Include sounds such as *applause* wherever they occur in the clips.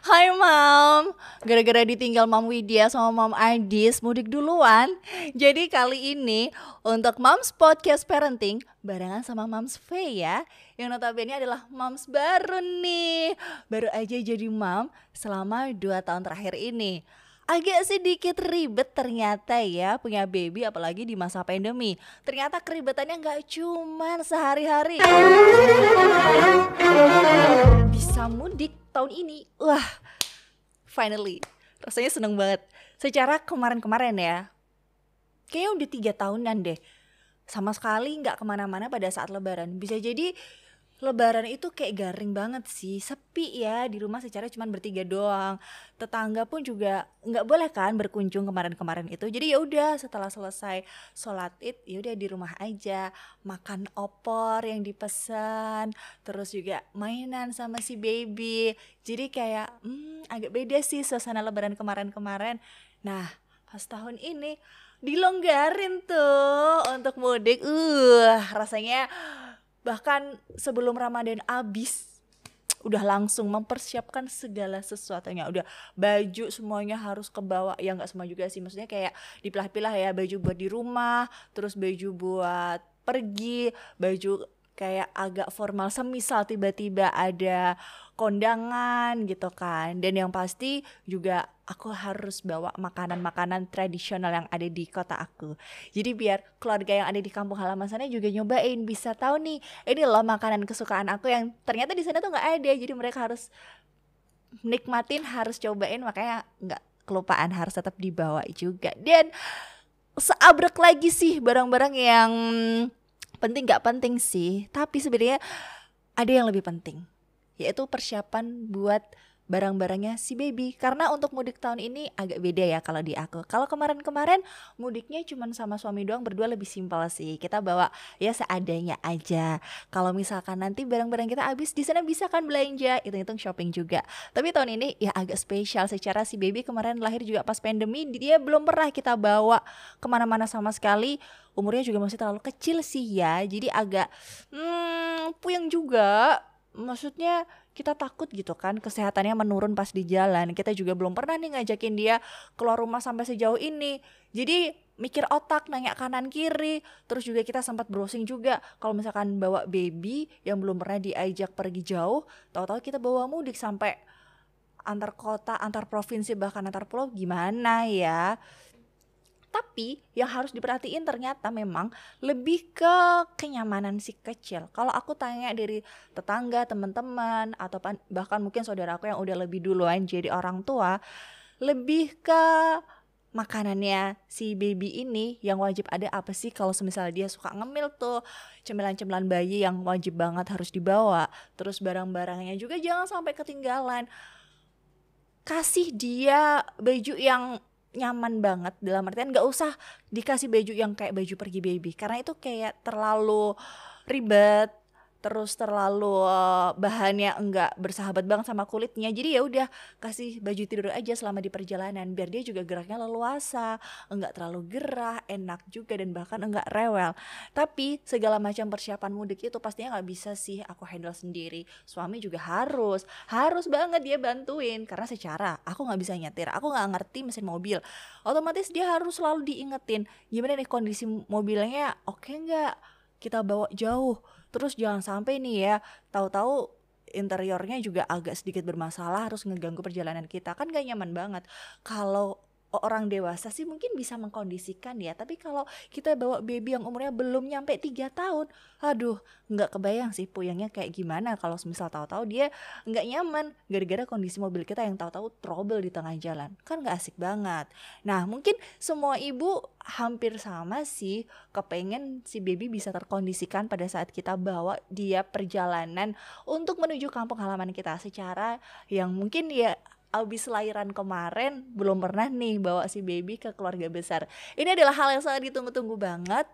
Hai Mam, gara-gara ditinggal Mam Widya sama Mam Adis mudik duluan. Jadi kali ini untuk Moms Podcast Parenting barengan sama Moms V ya. Yang notabene adalah Moms baru nih. Baru aja jadi Mom selama 2 tahun terakhir ini agak sedikit ribet ternyata ya punya baby apalagi di masa pandemi. Ternyata keribetannya nggak cuman sehari-hari. Bisa mudik tahun ini. Wah, finally. Rasanya seneng banget. Secara kemarin-kemarin ya, kayaknya udah tiga tahunan deh. Sama sekali nggak ke mana-mana pada saat lebaran. Bisa jadi Lebaran itu kayak garing banget sih, sepi ya di rumah secara cuma bertiga doang. Tetangga pun juga nggak boleh kan berkunjung kemarin-kemarin itu. Jadi ya udah setelah selesai sholat id, ya udah di rumah aja, makan opor yang dipesan, terus juga mainan sama si baby. Jadi kayak hmm, agak beda sih suasana Lebaran kemarin-kemarin. Nah pas tahun ini dilonggarin tuh untuk mudik, uh rasanya bahkan sebelum Ramadan habis udah langsung mempersiapkan segala sesuatunya. Udah baju semuanya harus ke bawah. Ya nggak semua juga sih. Maksudnya kayak dipilah-pilah ya. Baju buat di rumah terus baju buat pergi baju kayak agak formal. Semisal tiba-tiba ada kondangan gitu kan. Dan yang pasti juga aku harus bawa makanan-makanan tradisional yang ada di kota aku. Jadi biar keluarga yang ada di kampung halaman sana juga nyobain bisa tahu nih ini loh makanan kesukaan aku yang ternyata di sana tuh nggak ada. Jadi mereka harus nikmatin harus cobain makanya nggak kelupaan harus tetap dibawa juga. Dan seabrek lagi sih barang-barang yang penting gak penting sih. Tapi sebenarnya ada yang lebih penting yaitu persiapan buat barang-barangnya si baby. Karena untuk mudik tahun ini agak beda ya kalau di aku. Kalau kemarin-kemarin mudiknya cuma sama suami doang berdua lebih simpel sih. Kita bawa ya seadanya aja. Kalau misalkan nanti barang-barang kita habis di sana bisa kan belanja hitung-hitung shopping juga. Tapi tahun ini ya agak spesial secara si baby kemarin lahir juga pas pandemi dia belum pernah kita bawa ke mana-mana sama sekali. Umurnya juga masih terlalu kecil sih ya. Jadi agak hmm, puyeng juga. Maksudnya kita takut gitu kan kesehatannya menurun pas di jalan. Kita juga belum pernah nih ngajakin dia keluar rumah sampai sejauh ini. Jadi mikir otak nanya kanan kiri. Terus juga kita sempat browsing juga. Kalau misalkan bawa baby yang belum pernah diajak pergi jauh tahu-tahu kita bawa mudik sampai antar kota antar provinsi bahkan antar pulau gimana ya tapi yang harus diperhatiin ternyata memang lebih ke kenyamanan si kecil. Kalau aku tanya dari tetangga, teman-teman atau bahkan mungkin saudara aku yang udah lebih duluan jadi orang tua, lebih ke makanannya si baby ini yang wajib ada apa sih? Kalau semisal dia suka ngemil tuh cemilan-cemilan bayi yang wajib banget harus dibawa. Terus barang-barangnya juga jangan sampai ketinggalan. Kasih dia baju yang nyaman banget dalam artian nggak usah dikasih baju yang kayak baju pergi baby. Karena itu kayak terlalu ribet terus terlalu uh, bahannya enggak bersahabat banget sama kulitnya. Jadi ya udah kasih baju tidur aja selama di perjalanan biar dia juga geraknya leluasa enggak terlalu gerah enak juga dan bahkan enggak rewel. Tapi segala macam persiapan mudik itu pastinya nggak bisa sih aku handle sendiri. Suami juga harus harus banget dia bantuin. Karena secara aku nggak bisa nyetir aku nggak ngerti mesin mobil. Otomatis dia harus selalu diingetin gimana nih kondisi mobilnya? Oke okay nggak? Kita bawa jauh terus jangan sampai nih ya tahu-tahu interiornya juga agak sedikit bermasalah harus ngeganggu perjalanan kita. Kan gak nyaman banget. Kalau orang dewasa sih mungkin bisa mengkondisikan ya. Tapi kalau kita bawa baby yang umurnya belum nyampe tiga tahun aduh nggak kebayang sih puyangnya kayak gimana. Kalau misal tahu-tahu dia nggak nyaman gara-gara kondisi mobil kita yang tahu-tahu trouble di tengah jalan. Kan nggak asik banget. Nah mungkin semua ibu hampir sama sih kepengen si baby bisa terkondisikan pada saat kita bawa dia perjalanan untuk menuju kampung halaman kita secara yang mungkin ya abis lahiran kemarin belum pernah nih bawa si baby ke keluarga besar. Ini adalah hal yang sangat ditunggu-tunggu banget.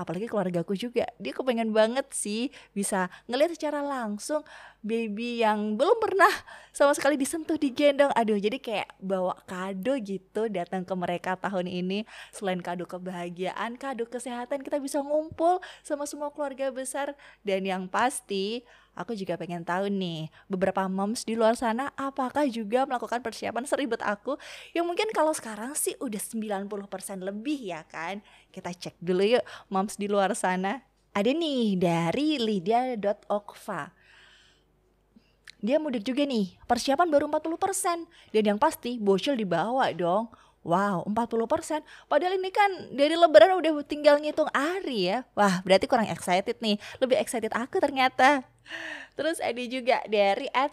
Apalagi keluargaku juga, dia kepengen banget sih bisa ngelihat secara langsung baby yang belum pernah sama sekali disentuh digendong. Aduh, jadi kayak bawa kado gitu datang ke mereka tahun ini. Selain kado kebahagiaan, kado kesehatan, kita bisa ngumpul sama semua keluarga besar dan yang pasti aku juga pengen tahu nih beberapa moms di luar sana apakah juga melakukan persiapan seribet aku yang mungkin kalau sekarang sih udah 90% lebih ya kan kita cek dulu yuk moms di luar sana ada nih dari lydia.okva dia mudik juga nih, persiapan baru 40%. Dan yang pasti bocil dibawa dong. Wow, 40%. Padahal ini kan dari lebaran udah tinggal ngitung hari ya. Wah, berarti kurang excited nih. Lebih excited aku ternyata. Terus ada juga dari at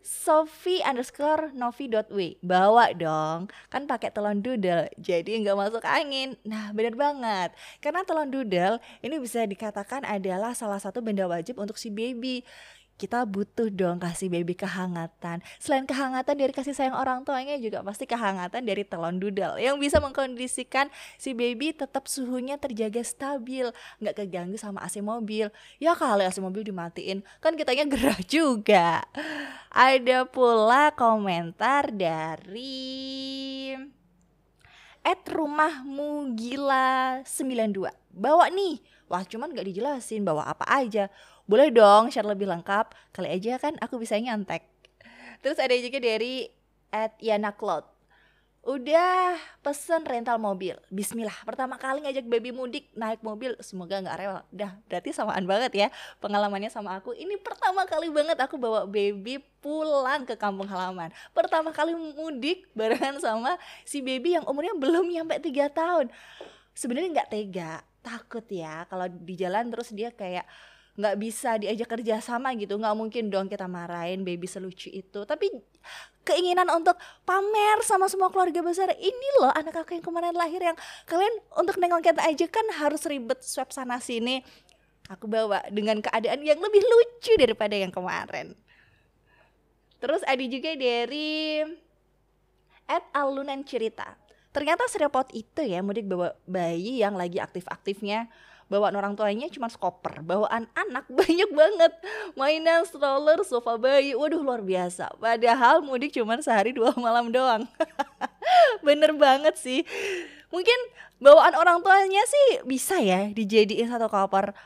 Sophie underscore novi.w Bawa dong. Kan pakai telon doodle Jadi nggak masuk angin. Nah bener banget. Karena telon doodle Ini bisa dikatakan adalah salah satu benda wajib untuk si baby kita butuh dong kasih baby kehangatan. Selain kehangatan dari kasih sayang orang tuanya juga pasti kehangatan dari telon dudel yang bisa mengkondisikan si baby tetap suhunya terjaga stabil, nggak keganggu sama AC mobil. Ya kalau AC mobil dimatiin, kan kitanya gerah juga. Ada pula komentar dari at rumahmu gila 92 bawa nih wah cuman gak dijelasin bawa apa aja boleh dong share lebih lengkap. Kali aja kan aku bisa nyontek terus ada juga dari at Yana Cloud Udah pesen rental mobil. Bismillah Pertama kali ngajak baby mudik Naik mobil. Semoga gak rewel. Udah berarti samaan banget ya Pengalamannya sama aku. Ini pertama kali banget aku bawa baby pulang ke kampung halaman. Pertama kali mudik barengan sama si baby yang umurnya belum nyampe 3 tahun. Sebenarnya nggak tega. Takut ya Kalau di jalan terus dia kayak nggak bisa diajak kerja sama gitu. Nggak mungkin dong kita marahin baby selucu itu. Tapi keinginan untuk pamer sama semua keluarga besar ini loh anak aku yang kemarin lahir yang kalian untuk nengok kita aja kan harus ribet swab sana sini. Aku bawa dengan keadaan yang lebih lucu daripada yang kemarin. Terus ada juga dari at alunan cerita. Ternyata serepot itu ya mudik bawa bayi yang lagi aktif-aktifnya bawaan orang tuanya cuma skoper. Bawaan anak *laughs* banyak banget. Mainan stroller sofa bayi. Waduh luar biasa. Padahal mudik cuma sehari dua *laughs* malam doang. *laughs* Bener banget sih. Mungkin bawaan orang tuanya sih bisa ya dijadiin satu koper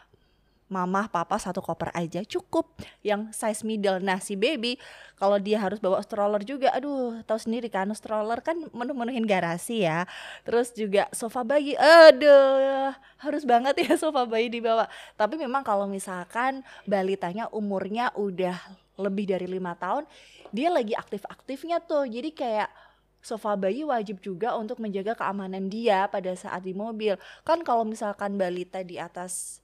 mama papa satu koper aja cukup. Yang size middle. Nah si baby kalau dia harus bawa stroller juga aduh tahu sendiri kan stroller kan menu-menuhin garasi ya. Terus juga sofa bayi aduh harus banget ya *laughs* sofa bayi dibawa. Tapi memang kalau misalkan balitanya umurnya udah lebih dari lima tahun dia lagi aktif-aktifnya tuh. Jadi kayak sofa bayi wajib juga untuk menjaga keamanan dia pada saat di mobil. Kan kalau misalkan balita di atas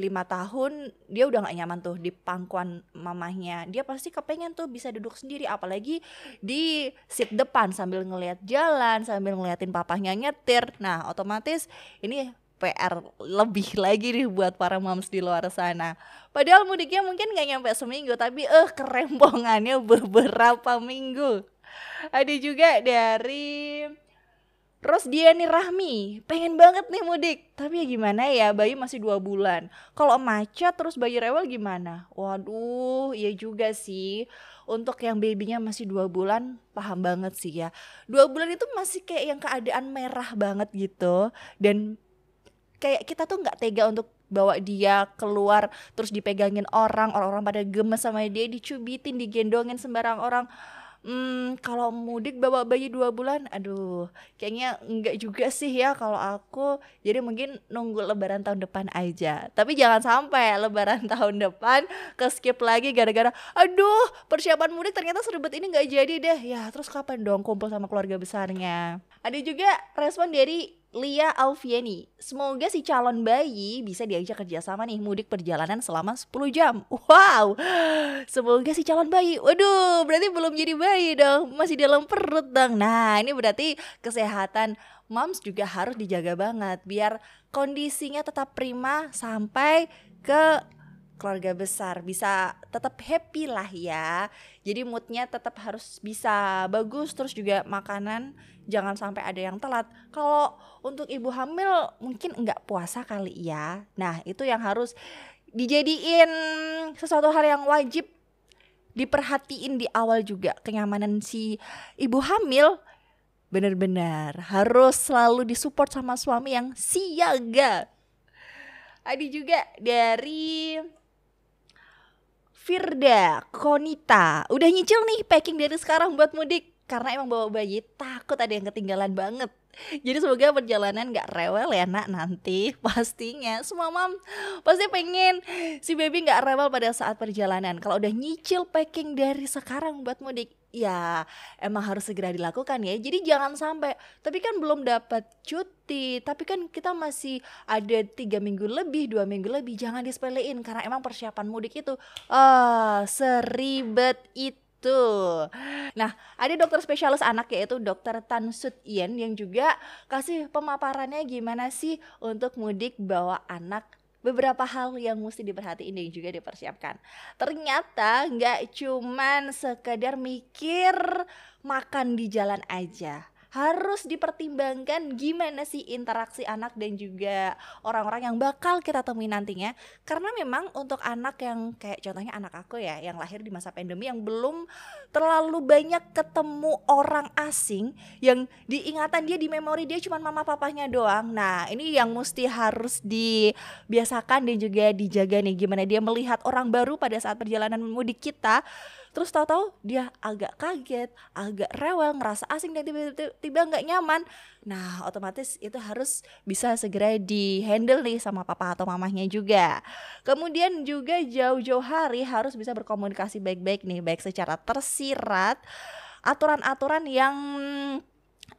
lima tahun dia udah gak nyaman tuh di pangkuan mamahnya dia pasti kepengen tuh bisa duduk sendiri apalagi di seat depan sambil ngelihat jalan sambil ngeliatin papahnya nyetir nah otomatis ini PR lebih *laughs* lagi nih buat para moms di luar sana. Padahal mudiknya mungkin gak nyampe seminggu, tapi eh kerempongannya *laughs* beberapa minggu. Ada juga dari Terus dia nih Rahmi, pengen banget nih mudik. Tapi ya gimana ya, bayi masih dua bulan. Kalau macet terus bayi rewel gimana? Waduh, iya juga sih. Untuk yang babynya masih dua bulan, paham banget sih ya. Dua bulan itu masih kayak yang keadaan merah banget gitu. Dan kayak kita tuh nggak tega untuk bawa dia keluar terus dipegangin orang, orang-orang pada gemes sama dia, dicubitin, digendongin sembarang orang Hmm, kalau mudik bawa bayi dua bulan, aduh, kayaknya enggak juga sih ya kalau aku. Jadi mungkin nunggu lebaran tahun depan aja. Tapi jangan sampai lebaran *laughs* tahun depan ke skip lagi gara-gara, aduh, persiapan mudik ternyata seribet ini nggak jadi deh. Ya, terus kapan dong kumpul sama keluarga besarnya? Ada juga respon dari Lia Alfieni, semoga si calon bayi bisa diajak kerjasama nih mudik perjalanan selama 10 jam. Wow, semoga si calon bayi, waduh berarti belum jadi bayi dong, masih dalam perut dong. Nah ini berarti kesehatan moms juga harus dijaga banget biar kondisinya tetap prima sampai ke keluarga besar. Bisa tetap happy lah ya. Jadi moodnya tetap harus bisa bagus. Terus juga makanan jangan sampai ada yang telat. Kalau untuk ibu hamil mungkin nggak puasa kali ya. Nah itu yang harus dijadiin sesuatu hal yang wajib. Diperhatiin di awal juga kenyamanan si ibu hamil. Benar-benar harus selalu disupport sama suami yang siaga. Ada juga dari Firda, Konita, udah nyicil nih packing dari sekarang buat mudik karena emang bawa bayi takut ada yang ketinggalan banget. Jadi semoga perjalanan gak rewel ya nak nanti *laughs* pastinya semua mam pasti pengen si baby gak rewel pada saat perjalanan. Kalau udah nyicil packing dari sekarang buat mudik, ya emang harus segera dilakukan ya. Jadi jangan sampai. Tapi kan belum dapat cuti, tapi kan kita masih ada tiga minggu lebih, dua minggu lebih. Jangan disepelein karena emang persiapan mudik itu ah seribet itu Tuh. Nah, ada dokter spesialis anak yaitu dokter Tan Sut Yen yang juga kasih pemaparannya gimana sih untuk mudik bawa anak beberapa hal yang mesti diperhatiin dan juga dipersiapkan. Ternyata nggak cuman sekedar mikir makan di jalan aja harus dipertimbangkan gimana sih interaksi anak dan juga orang-orang yang bakal kita temui nantinya. Karena memang untuk anak yang kayak contohnya anak aku ya yang lahir di masa pandemi yang belum terlalu banyak ketemu orang asing yang diingatan dia di memori dia cuma mama papanya doang. Nah ini yang mesti harus dibiasakan dan juga dijaga nih gimana dia melihat orang baru pada saat perjalanan mudik kita terus tahu-tahu dia agak kaget agak rewel ngerasa asing dan tiba-tiba nggak nyaman. Nah otomatis itu harus bisa segera di handle nih sama papa atau mamahnya juga. Kemudian juga jauh-jauh hari harus bisa berkomunikasi baik-baik nih baik secara tersirat aturan-aturan yang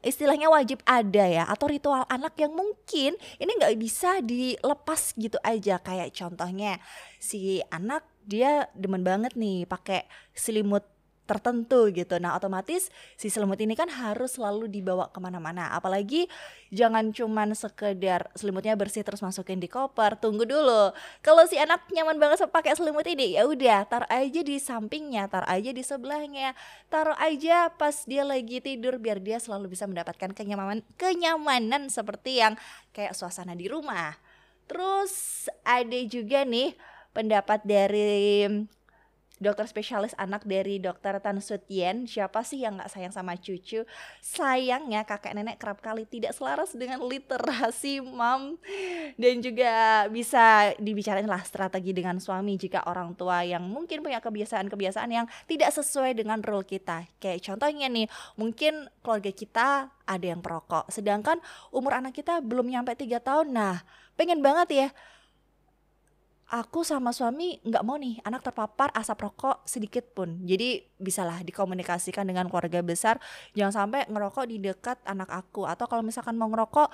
istilahnya wajib ada ya atau ritual anak yang mungkin ini nggak bisa dilepas gitu aja. Kayak contohnya si anak dia demen banget nih pakai selimut tertentu gitu. Nah otomatis si selimut ini kan harus selalu dibawa ke mana-mana. Apalagi jangan cuman sekedar selimutnya bersih terus masukin di koper. Tunggu dulu. Kalau si anak nyaman banget pakai selimut ini, ya udah taruh aja di sampingnya, taruh aja di sebelahnya, taruh aja pas dia lagi tidur biar dia selalu bisa mendapatkan kenyamanan kenyamanan seperti yang kayak suasana di rumah. Terus ada juga nih pendapat dari dokter spesialis anak dari dokter Tan Sutien siapa sih yang nggak sayang sama cucu? Sayangnya kakek nenek kerap kali tidak selaras dengan literasi mam. Dan juga bisa dibicarain lah strategi dengan suami jika orang tua yang mungkin punya kebiasaan-kebiasaan yang tidak sesuai dengan role kita. Kayak contohnya nih mungkin keluarga kita ada yang perokok sedangkan umur anak kita belum nyampe tiga tahun. Nah pengen banget ya aku sama suami nggak mau nih anak terpapar asap rokok sedikit pun. Jadi bisalah dikomunikasikan dengan keluarga besar, jangan sampai ngerokok di dekat anak aku atau kalau misalkan mau ngerokok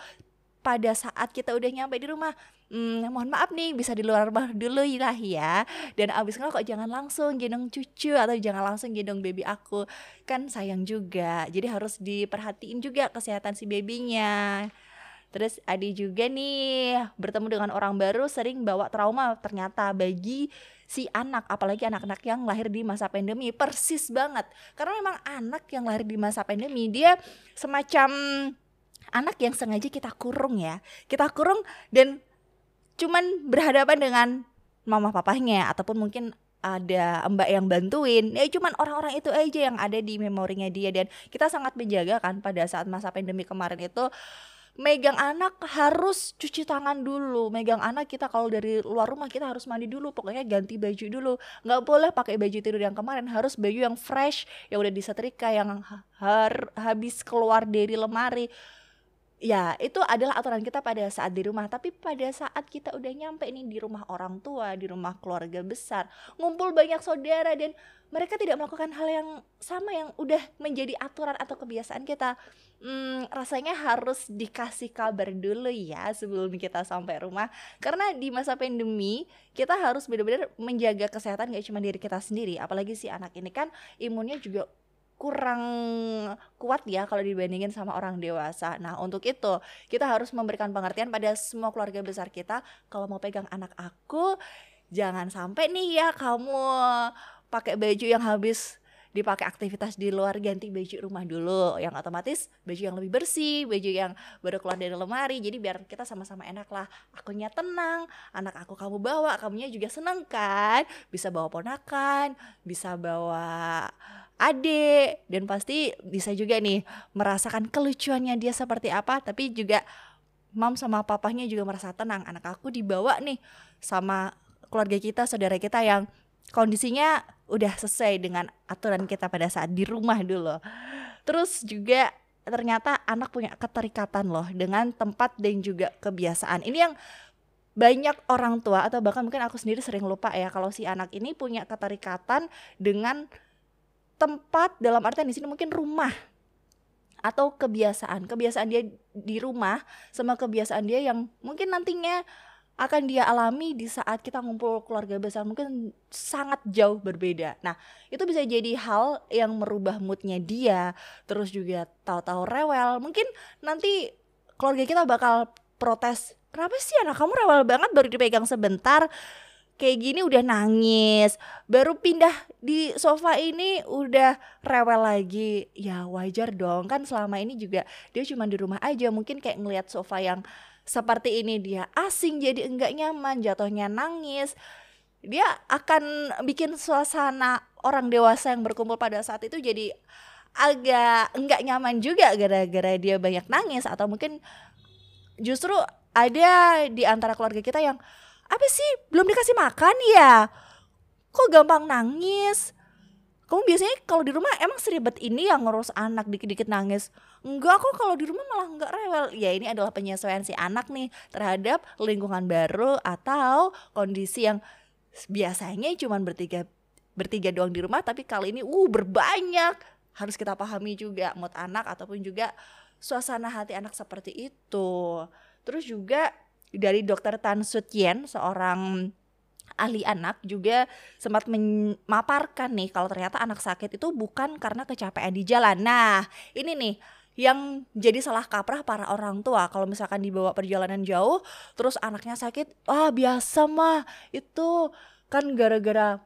pada saat kita udah nyampe di rumah, hmm, mohon maaf nih bisa di luar rumah dulu lah ya. Dan abis ngerokok jangan langsung gendong cucu atau jangan langsung gendong baby aku, kan sayang juga. Jadi harus diperhatiin juga kesehatan si babynya. Terus Adi juga nih bertemu dengan orang baru sering bawa trauma ternyata bagi si anak apalagi anak-anak yang lahir di masa pandemi. Persis banget. Karena memang anak yang lahir di masa pandemi dia semacam anak yang sengaja kita kurung ya. Kita kurung dan cuman berhadapan dengan mama papahnya ataupun mungkin ada mbak yang bantuin. Ya cuman orang-orang itu aja yang ada di memorinya dia. Dan kita sangat menjaga kan pada saat masa pandemi kemarin itu megang anak harus cuci tangan dulu. Megang anak kita kalau dari luar rumah kita harus mandi dulu pokoknya ganti baju dulu. Nggak boleh pakai baju tidur yang kemarin harus baju yang fresh yang udah disetrika yang har habis keluar dari lemari ya itu adalah aturan kita pada saat di rumah. Tapi pada saat kita udah nyampe nih di rumah orang tua di rumah keluarga besar ngumpul banyak saudara dan mereka tidak melakukan hal yang sama yang udah menjadi aturan atau kebiasaan kita hmm, rasanya harus dikasih kabar dulu ya sebelum kita sampai rumah. Karena di masa pandemi kita harus benar-benar menjaga kesehatan gak cuma diri kita sendiri apalagi si anak ini kan imunnya juga kurang kuat ya kalau dibandingin sama orang dewasa. Nah, untuk itu kita harus memberikan pengertian pada semua keluarga besar kita kalau mau pegang anak aku jangan sampai nih ya kamu pakai baju yang habis dipakai aktivitas di luar ganti baju rumah dulu. Yang otomatis baju yang lebih bersih baju yang baru keluar dari lemari jadi biar kita sama-sama enak lah. Akunya tenang anak aku kamu bawa kamunya juga seneng kan? Bisa bawa ponakan bisa bawa adik dan pasti bisa juga nih merasakan kelucuannya dia seperti apa tapi juga mam sama papahnya juga merasa tenang anak aku dibawa nih sama keluarga kita saudara kita yang kondisinya udah sesuai dengan aturan kita pada saat di rumah dulu. Terus juga ternyata anak punya keterikatan loh dengan tempat dan juga kebiasaan. Ini yang banyak orang tua atau bahkan mungkin aku sendiri sering lupa ya kalau si anak ini punya keterikatan dengan tempat dalam artian di sini mungkin rumah atau kebiasaan kebiasaan dia di rumah sama kebiasaan dia yang mungkin nantinya akan dia alami di saat kita ngumpul keluarga besar mungkin sangat jauh berbeda. Nah, itu bisa jadi hal yang merubah moodnya dia, terus juga tahu-tahu rewel. Mungkin nanti keluarga kita bakal protes, kenapa sih anak kamu rewel banget baru dipegang sebentar? Kayak gini udah nangis, baru pindah di sofa ini udah rewel lagi. Ya wajar dong, kan selama ini juga dia cuma di rumah aja, mungkin kayak ngelihat sofa yang seperti ini dia asing jadi enggak nyaman jatuhnya nangis. Dia akan bikin suasana orang dewasa yang berkumpul pada saat itu jadi agak enggak nyaman juga gara-gara dia banyak nangis. Atau mungkin justru ada di antara keluarga kita yang apa sih? Belum dikasih makan ya kok gampang nangis? Kamu biasanya kalau di rumah emang seribet ini yang ngurus anak dikit-dikit nangis? Enggak kok kalau di rumah malah enggak rewel. Ya ini adalah penyesuaian si anak nih terhadap lingkungan baru atau kondisi yang biasanya cuma bertiga bertiga doang di rumah tapi kali ini uh berbanyak. Harus kita pahami juga mood anak ataupun juga suasana hati anak seperti itu. Terus juga dari dokter Tan Sutien seorang ahli anak juga sempat memaparkan nih kalau ternyata anak sakit itu bukan karena kecapean di jalan. Nah, ini nih yang jadi salah kaprah para orang tua kalau misalkan dibawa perjalanan jauh terus anaknya sakit, ah biasa mah itu kan gara-gara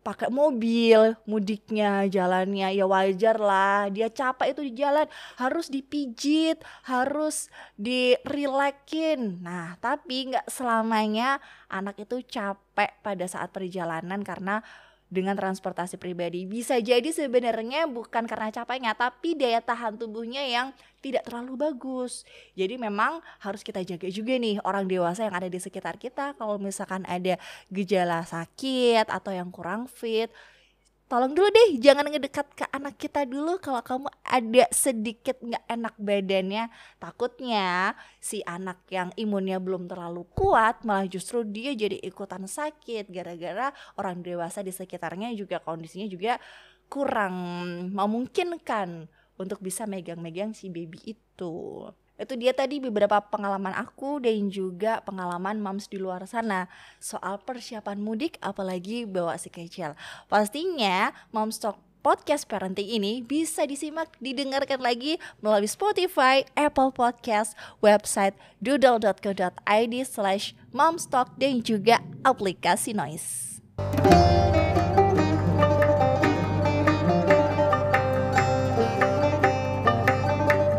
pakai mobil mudiknya jalannya ya wajar lah. Dia capek itu di jalan harus dipijit harus dirilekin nah tapi nggak selamanya anak itu capek pada saat perjalanan karena dengan transportasi pribadi. Bisa jadi sebenarnya bukan karena capeknya, tapi daya tahan tubuhnya yang tidak terlalu bagus. Jadi memang harus kita jaga juga nih orang dewasa yang ada di sekitar kita. Kalau misalkan ada gejala sakit atau yang kurang fit, tolong dulu deh jangan ngedekat ke anak kita dulu kalau kamu ada sedikit nggak enak badannya. Takutnya si anak yang imunnya belum terlalu kuat malah justru dia jadi ikutan sakit gara-gara orang dewasa di sekitarnya juga kondisinya juga kurang memungkinkan untuk bisa megang-megang si baby itu itu dia tadi beberapa pengalaman aku dan juga pengalaman moms di luar sana soal persiapan mudik apalagi bawa si kecil. Pastinya Moms Talk podcast parenting ini bisa disimak didengarkan lagi melalui Spotify, Apple Podcast, website doodle.co.id slash momstock dan juga aplikasi Noise.